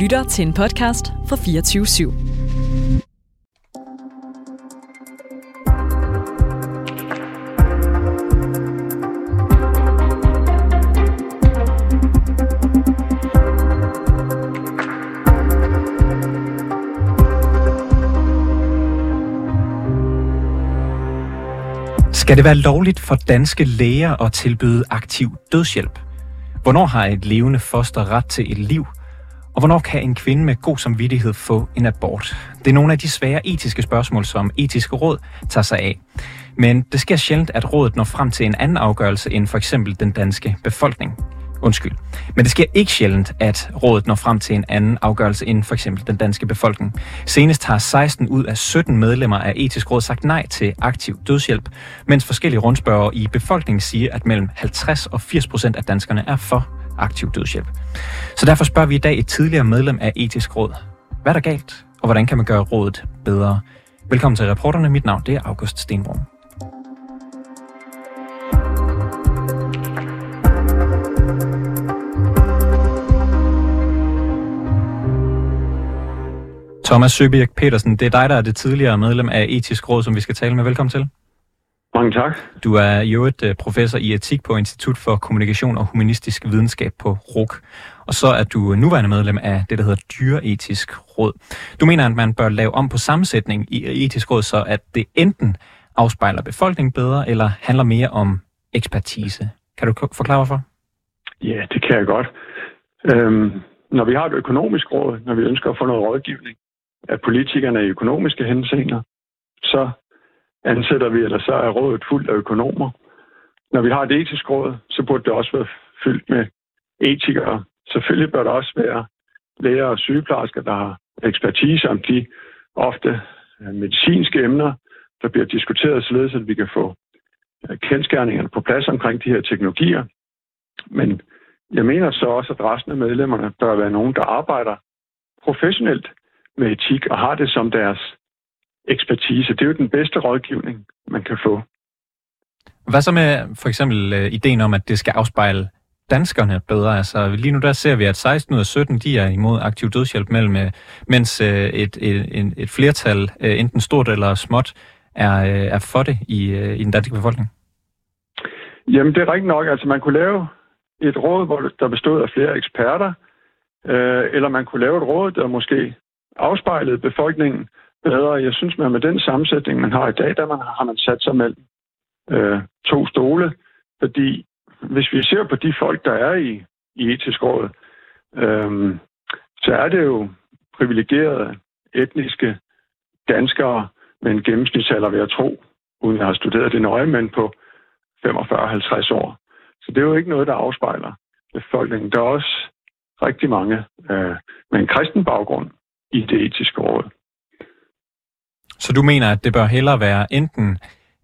lytter til en podcast fra 24 /7. Skal det være lovligt for danske læger at tilbyde aktiv dødshjælp? Hvornår har et levende foster ret til et liv? Og hvornår kan en kvinde med god samvittighed få en abort? Det er nogle af de svære etiske spørgsmål, som etiske råd tager sig af. Men det sker sjældent, at rådet når frem til en anden afgørelse end for eksempel den danske befolkning. Undskyld. Men det sker ikke sjældent, at rådet når frem til en anden afgørelse end for eksempel den danske befolkning. Senest har 16 ud af 17 medlemmer af etisk råd sagt nej til aktiv dødshjælp, mens forskellige rundspørger i befolkningen siger, at mellem 50 og 80 procent af danskerne er for aktiv dødshjælp. Så derfor spørger vi i dag et tidligere medlem af etisk råd. Hvad er der galt, og hvordan kan man gøre rådet bedre? Velkommen til reporterne. Mit navn det er August Stenbrum. Thomas Søbjerg Petersen, det er dig, der er det tidligere medlem af Etisk Råd, som vi skal tale med. Velkommen til. Mange tak. Du er jo et øh, professor i etik på Institut for Kommunikation og Humanistisk Videnskab på RUK. Og så er du nuværende medlem af det, der hedder Dyreetisk Råd. Du mener, at man bør lave om på sammensætning i Etisk Råd, så at det enten afspejler befolkningen bedre, eller handler mere om ekspertise. Kan du forklare, hvorfor? Ja, det kan jeg godt. Øhm, når vi har et økonomisk råd, når vi ønsker at få noget rådgivning, af politikerne i økonomiske henseender, så ansætter vi, eller så er rådet fuldt af økonomer. Når vi har et etisk råd, så burde det også være fyldt med etikere. Selvfølgelig bør der også være læger og sygeplejersker, der har ekspertise om de ofte øh, medicinske emner, der bliver diskuteret, således at vi kan få øh, kendskærningerne på plads omkring de her teknologier. Men jeg mener så også, at resten af medlemmerne bør være nogen, der arbejder professionelt med etik og har det som deres ekspertise. Det er jo den bedste rådgivning, man kan få. Hvad så med for eksempel uh, ideen om, at det skal afspejle danskerne bedre? Altså lige nu der ser vi, at 16 ud af 17 de er imod aktiv dødshjælp mellem, uh, mens uh, et, et, et flertal, uh, enten stort eller småt, er, er for det i, i den danske befolkning. Jamen det er rigtigt nok. Altså man kunne lave et råd, hvor der bestod af flere eksperter, øh, eller man kunne lave et råd, der måske afspejlede befolkningen bedre. Jeg synes, man med den sammensætning, man har i dag, der man, har man sat sig mellem øh, to stole. Fordi hvis vi ser på de folk, der er i, i etisk råd, øh, så er det jo privilegerede etniske danskere med en gennemsnitsalder, ved at tro, uden jeg har studeret det nøje, men på 45-50 år. Så det er jo ikke noget, der afspejler befolkningen. Der er også rigtig mange øh, med en kristen baggrund, i det etiske råd. Så du mener, at det bør hellere være enten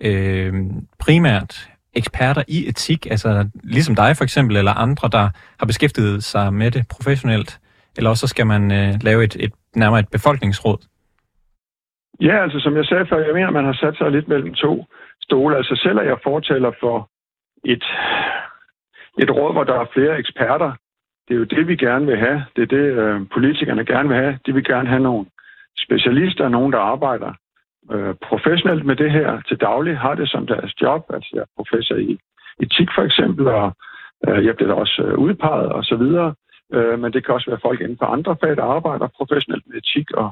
øh, primært eksperter i etik, altså ligesom dig for eksempel, eller andre, der har beskæftiget sig med det professionelt, eller også skal man øh, lave et, et nærmere et befolkningsråd? Ja, altså som jeg sagde før, jeg mener, man har sat sig lidt mellem to stole. Altså selv er jeg fortæller for et, et råd, hvor der er flere eksperter, det er jo det, vi gerne vil have. Det er det, øh, politikerne gerne vil have. De vil gerne have nogle specialister, nogen, der arbejder øh, professionelt med det her til daglig, har det som deres job. Altså jeg er professor i etik for eksempel, og øh, jeg bliver også øh, udpeget og så videre. Øh, men det kan også være folk inden for andre fag, der arbejder professionelt med etik og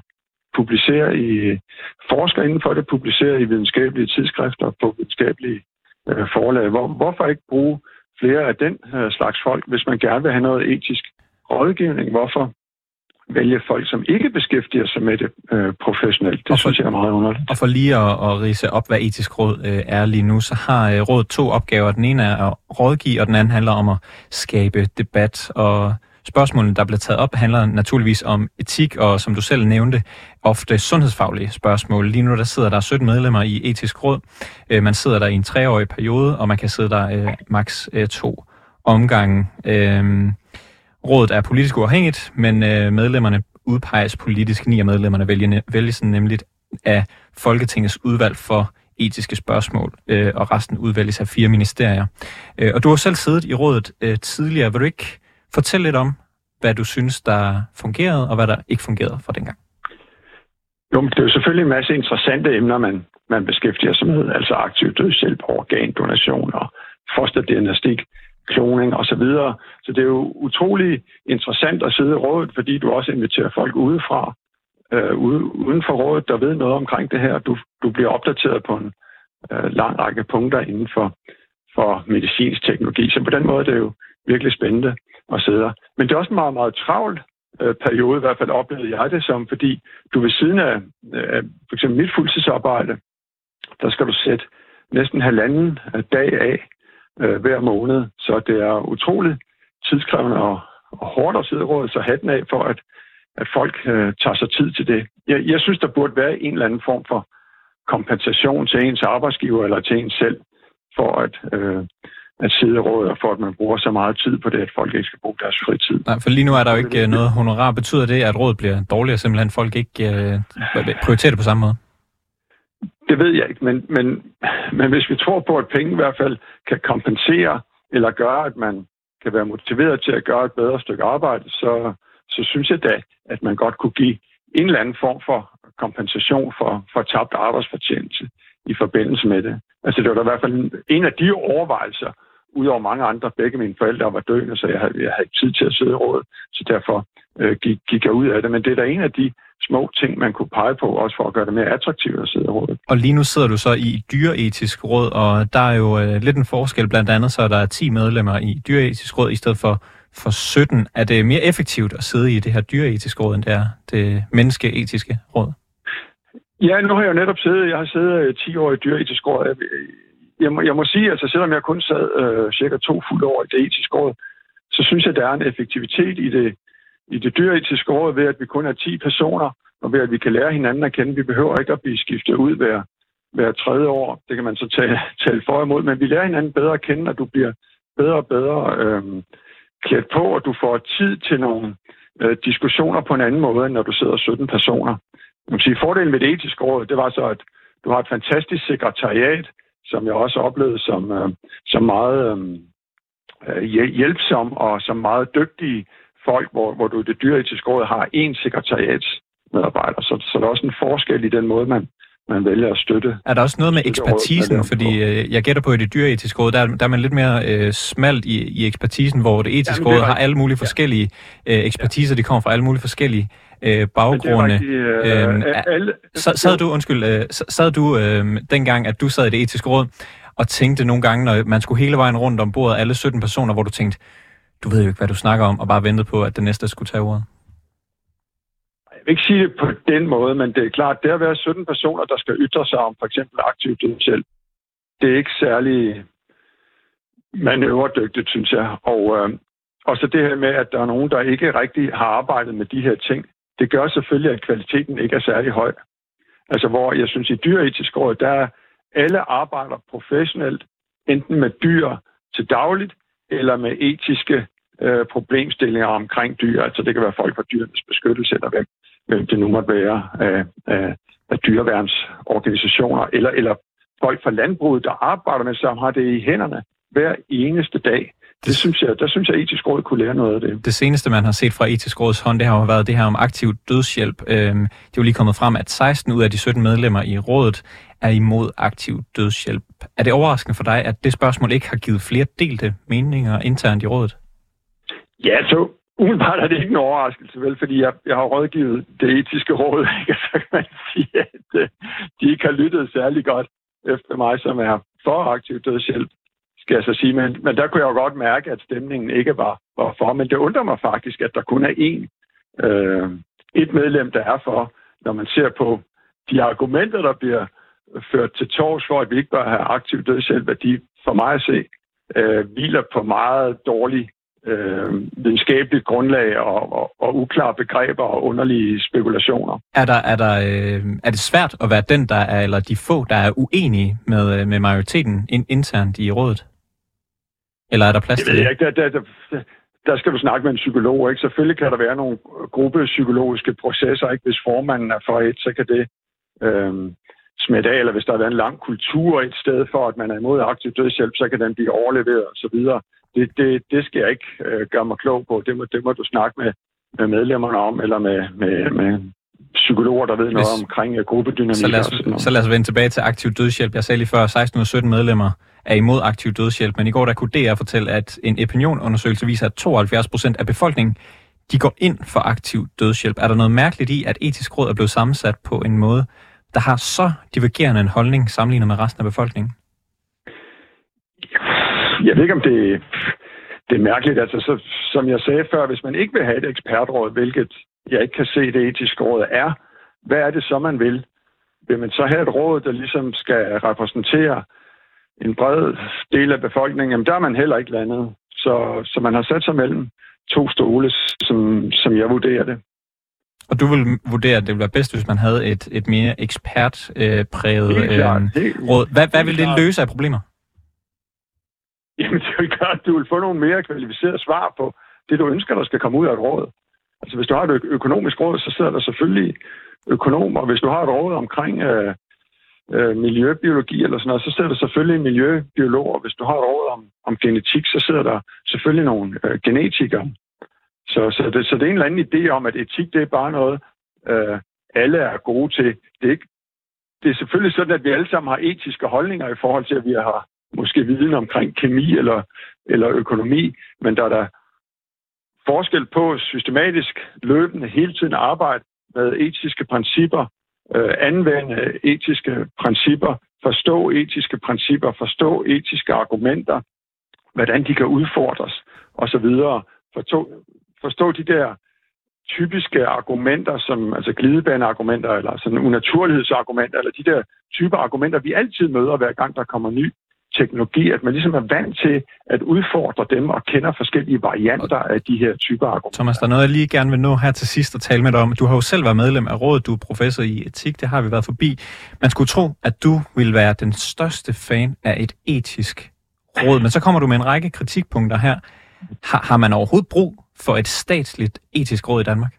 publicerer i forsker inden for det, publicerer i videnskabelige tidsskrifter på videnskabelige øh, forlag. Hvor, hvorfor ikke bruge flere af den øh, slags folk, hvis man gerne vil have noget etisk rådgivning. Hvorfor vælge folk, som ikke beskæftiger sig med det øh, professionelt? Det for, synes jeg er meget underligt. Og for lige at, at rise op, hvad etisk råd øh, er lige nu, så har øh, rådet to opgaver. Den ene er at rådgive, og den anden handler om at skabe debat og Spørgsmålene, der bliver taget op, handler naturligvis om etik, og som du selv nævnte, ofte sundhedsfaglige spørgsmål. Lige nu der sidder der 17 medlemmer i etisk råd. Øh, man sidder der i en treårig periode, og man kan sidde der øh, maks øh, to omgange. Øh, rådet er politisk uafhængigt, men øh, medlemmerne udpeges politisk. Ni af medlemmerne vælger, vælges nemlig af Folketingets udvalg for etiske spørgsmål, øh, og resten udvælges af fire ministerier. Øh, og du har selv siddet i rådet øh, tidligere. Vil du ikke fortælle lidt om, hvad du synes, der fungerede, og hvad der ikke fungerede fra dengang? Jo, men det er jo selvfølgelig en masse interessante emner, man, man beskæftiger sig med, altså aktiv dødshjælp, organdonation og fosterdiagnostik, kloning osv. Så, så det er jo utrolig interessant at sidde i rådet, fordi du også inviterer folk udefra, øh, uden for rådet, der ved noget omkring det her. Du, du bliver opdateret på en øh, lang række punkter inden for, for medicinsk teknologi. Så på den måde det er det jo virkelig spændende at sidde der. Men det er også en meget, meget travlt øh, periode, i hvert fald oplevede jeg det som, fordi du ved siden af øh, for eksempel mit fuldtidsarbejde, der skal du sætte næsten halvanden øh, dag af øh, hver måned. Så det er utroligt tidskrævende og, og hårdt at sidde rådet, så hatten af for, at, at folk øh, tager sig tid til det. Jeg, jeg synes, der burde være en eller anden form for kompensation til ens arbejdsgiver eller til ens selv, for at, øh, at sidde rådet, og for at man bruger så meget tid på det, at folk ikke skal bruge deres fritid. Nej, for lige nu er der jo ikke øh, noget honorar. Betyder det, at rådet bliver dårligere, simpelthen folk ikke øh, prioriterer det på samme måde? Det ved jeg ikke, men, men, men hvis vi tror på, at penge i hvert fald kan kompensere eller gøre, at man kan være motiveret til at gøre et bedre stykke arbejde, så, så synes jeg da, at man godt kunne give en eller anden form for kompensation for, for tabt arbejdsfortjeneste i forbindelse med det. Altså det var da i hvert fald en af de overvejelser, udover mange andre. Begge mine forældre var døende, så jeg havde, jeg havde ikke tid til at sidde i rådet, så derfor øh, gik, gik jeg ud af det. Men det er da en af de små ting, man kunne pege på, også for at gøre det mere attraktivt at sidde i rådet. Og lige nu sidder du så i dyreetisk råd, og der er jo øh, lidt en forskel. Blandt andet så er der 10 medlemmer i dyreetisk råd i stedet for, for 17. Er det mere effektivt at sidde i det her dyreetiske råd, end det er det menneskeetiske råd? Ja, nu har jeg jo netop siddet, jeg har siddet 10 øh, år i dyreetisk råd. Jeg, jeg, må, jeg må sige, altså selvom jeg kun sad øh, cirka to fulde år i det etiske råd, så synes jeg, der er en effektivitet i det, i det dyretiske råd ved, at vi kun er 10 personer, og ved at vi kan lære hinanden at kende. Vi behøver ikke at blive skiftet ud hver, hver tredje år. Det kan man så tale, tale for imod, men vi lærer hinanden bedre at kende, og du bliver bedre og bedre øh, klædt på, og du får tid til nogle øh, diskussioner på en anden måde, end når du sidder 17 personer. Man kan sige, fordelen ved det etiske råd, det var så, at du har et fantastisk sekretariat, som jeg også oplevede som, øh, som meget øhm, øh, hjælpsom og som meget dygtige folk, hvor, hvor du i det dyreetiske råd har én sekretariatsmedarbejder. Så, så der er også en forskel i den måde, man, man vælger at støtte. Er der også noget med ekspertisen? Råd, fordi øh, jeg gætter på, at i det dyreetiske råd, der, der er man lidt mere øh, smalt i, i ekspertisen, hvor det etiske Jamen, det råd har alle mulige forskellige øh, ekspertiser, de kommer fra alle mulige forskellige øh, baggrunde. Rigtig, øh, øh, alle, så, sad du, undskyld, øh, sad du øh, dengang, at du sad i det etiske råd, og tænkte nogle gange, når man skulle hele vejen rundt om bordet, alle 17 personer, hvor du tænkte, du ved jo ikke, hvad du snakker om, og bare ventede på, at den næste skulle tage ordet? Jeg vil ikke sige det på den måde, men det er klart, det at være 17 personer, der skal ytre sig om for eksempel aktiv dødshjælp, det er ikke særlig manøvredygtigt, synes jeg. Og, øh, og så det her med, at der er nogen, der ikke rigtig har arbejdet med de her ting, det gør selvfølgelig, at kvaliteten ikke er særlig høj. Altså hvor jeg synes, i dyreetisk råd, der er alle arbejder professionelt, enten med dyr til dagligt, eller med etiske øh, problemstillinger omkring dyr. Altså det kan være folk fra dyrenes beskyttelse, eller hvem, hvem det nu måtte være af, af, af dyreværnsorganisationer, eller, eller folk fra landbruget, der arbejder med, som har det i hænderne hver eneste dag. Det synes jeg, der synes jeg, at etisk råd kunne lære noget af det. Det seneste, man har set fra etisk råds hånd, det har jo været det her om aktiv dødshjælp. Øhm, det er jo lige kommet frem, at 16 ud af de 17 medlemmer i rådet er imod aktiv dødshjælp. Er det overraskende for dig, at det spørgsmål ikke har givet flere delte meninger internt i rådet? Ja, så umiddelbart er det ikke en overraskelse, vel, fordi jeg, jeg har rådgivet det etiske råd, ikke? så kan man sige, at øh, de ikke har lyttet særlig godt efter mig, som er for aktiv dødshjælp skal jeg så sige. Men, men der kunne jeg jo godt mærke, at stemningen ikke var, var for. Men det undrer mig faktisk, at der kun er én, øh, et medlem, der er for, når man ser på de argumenter, der bliver ført til tors for, at vi ikke bør have aktiv dødshjælp, at de for mig at se øh, hviler på meget dårlig øh, videnskabeligt grundlag og, og, og uklare begreber og underlige spekulationer. Er, der, er, der, øh, er det svært at være den, der er, eller de få, der er uenige med, øh, med majoriteten in, internt i rådet? Eller er der plads til det? Ikke. Der, der, der, der skal du snakke med en psykolog. Ikke? Selvfølgelig kan der være nogle gruppepsykologiske processer. Ikke? Hvis formanden er for et, så kan det, øh, smidt af, eller hvis der har været en lang kultur et sted for, at man er imod aktiv dødshjælp, så kan den blive overleveret osv. Det, det, det skal jeg ikke øh, gøre mig klog på. Det må, det må du snakke med, med medlemmerne om, eller med, med, med psykologer, der ved Hvis, noget omkring uh, gruppedynamik. Så lad, os, så lad os vende tilbage til aktiv dødshjælp. Jeg sagde lige før, 16 ud af 17 medlemmer er imod aktiv dødshjælp, men i går der kunne DR fortælle, at en opinionundersøgelse viser, at 72 procent af befolkningen de går ind for aktiv dødshjælp. Er der noget mærkeligt i, at etisk råd er blevet sammensat på en måde, der har så divergerende en holdning sammenlignet med resten af befolkningen? Jeg ved ikke, om det, det er mærkeligt. Altså, så, som jeg sagde før, hvis man ikke vil have et ekspertråd, hvilket jeg ikke kan se, det etiske råd er, hvad er det så, man vil? Vil man så have et råd, der ligesom skal repræsentere en bred del af befolkningen? Jamen, der er man heller ikke landet. Så, så man har sat sig mellem to stole, som, som jeg vurderer det. Og du vil vurdere, at det ville være bedst, hvis man havde et, et mere ekspertpræget øh, øh, råd. Hvad, hvad vil det løse af problemer? Jamen, det vil gøre, at du vil få nogle mere kvalificerede svar på det, du ønsker, der skal komme ud af et råd. Altså, hvis du har et økonomisk råd, så sidder der selvfølgelig økonomer. Hvis du har et råd omkring øh, øh, miljøbiologi eller sådan noget, så sidder der selvfølgelig miljøbiologer. Hvis du har et råd om, om genetik, så sidder der selvfølgelig nogle øh, genetikere. Så, så, det, så det er en eller anden idé om, at etik, det er bare noget, øh, alle er gode til. Det er, ikke, det er selvfølgelig sådan, at vi alle sammen har etiske holdninger i forhold til, at vi har måske viden omkring kemi eller, eller økonomi, men der er der forskel på systematisk, løbende, hele tiden arbejde med etiske principper, øh, anvende etiske principper, forstå etiske principper, forstå etiske argumenter, hvordan de kan udfordres osv. Forstå, forstå de der typiske argumenter, som altså glidebaneargumenter eller sådan unaturlighedsargumenter, eller de der typer argumenter, vi altid møder hver gang, der kommer ny teknologi, at man ligesom er vant til at udfordre dem og kender forskellige varianter af de her typer argumenter. Thomas, der er noget, jeg lige gerne vil nå her til sidst og tale med dig om. Du har jo selv været medlem af rådet, du er professor i etik, det har vi været forbi. Man skulle tro, at du ville være den største fan af et etisk råd, men så kommer du med en række kritikpunkter her. Har, har man overhovedet brug for et statsligt etisk råd i Danmark?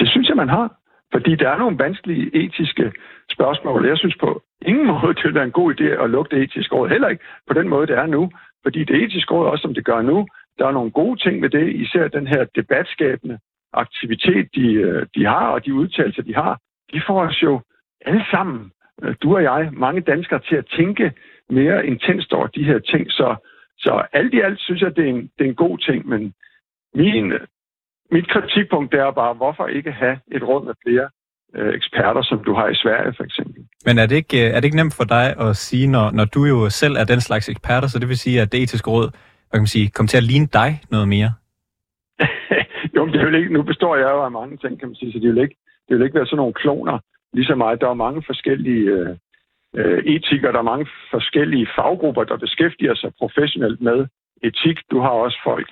Det synes jeg, man har. Fordi der er nogle vanskelige etiske spørgsmål. Jeg synes på ingen måde, det er en god idé at lukke det etiske råd. Heller ikke på den måde, det er nu. Fordi det etiske råd, også som det gør nu, der er nogle gode ting ved det. Især den her debatskabende aktivitet, de, øh, de har, og de udtalelser, de har. De får os jo alle sammen, øh, du og jeg, mange danskere, til at tænke mere intenst over de her ting. Så, så alt i alt synes jeg, det er en, det er en god ting. Men min, øh, mit kritikpunkt er bare, hvorfor ikke have et råd med flere øh, eksperter, som du har i Sverige for eksempel. Men er det ikke, øh, er det ikke nemt for dig at sige, når, når du jo selv er den slags eksperter, så det vil sige, at det etiske råd hvad kan man sige, kommer til at ligne dig noget mere? jo, men det vil ikke, nu består jeg jo af mange ting, kan man sige, så det vil ikke, det vil ikke være sådan nogle kloner, ligesom mig. Der er mange forskellige øh, øh, etikere, der er mange forskellige faggrupper, der beskæftiger sig professionelt med etik. Du har også folk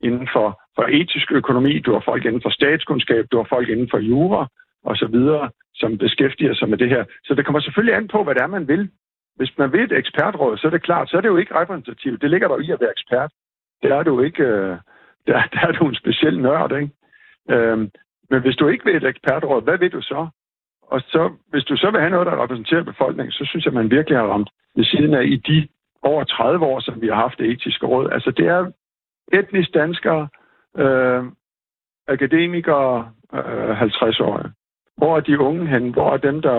inden for, for etisk økonomi, du har folk inden for statskundskab, du har folk inden for jura, og så videre, som beskæftiger sig med det her. Så det kommer selvfølgelig an på, hvad det er, man vil. Hvis man vil et ekspertråd, så er det klart, så er det jo ikke repræsentativt. Det ligger der i at være ekspert. Der er du ikke, øh, der, der er du en speciel nørd, ikke? Øhm, men hvis du ikke vil et ekspertråd, hvad vil du så? Og så, hvis du så vil have noget, der repræsenterer befolkningen, så synes jeg, man virkelig har ramt ved siden af i de over 30 år, som vi har haft det etiske råd. Altså det er etnisk danskere, øh, akademikere, øh, 50 år. Hvor er de unge hen? Hvor er dem, der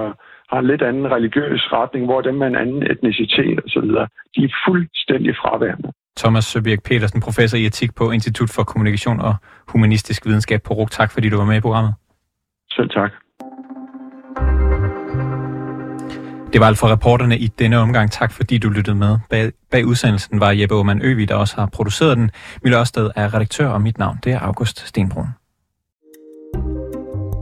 har en lidt anden religiøs retning? Hvor er dem med en anden etnicitet osv.? De er fuldstændig fraværende. Thomas Søbjerg Petersen, professor i etik på Institut for Kommunikation og Humanistisk Videnskab på RUG. Tak fordi du var med i programmet. Selv tak. Det var alt for reporterne i denne omgang. Tak fordi du lyttede med. Bag, bag udsendelsen var Jeppe Aumann Øvig, der også har produceret den. Mille Ørsted er redaktør, og mit navn det er August Stenbrun.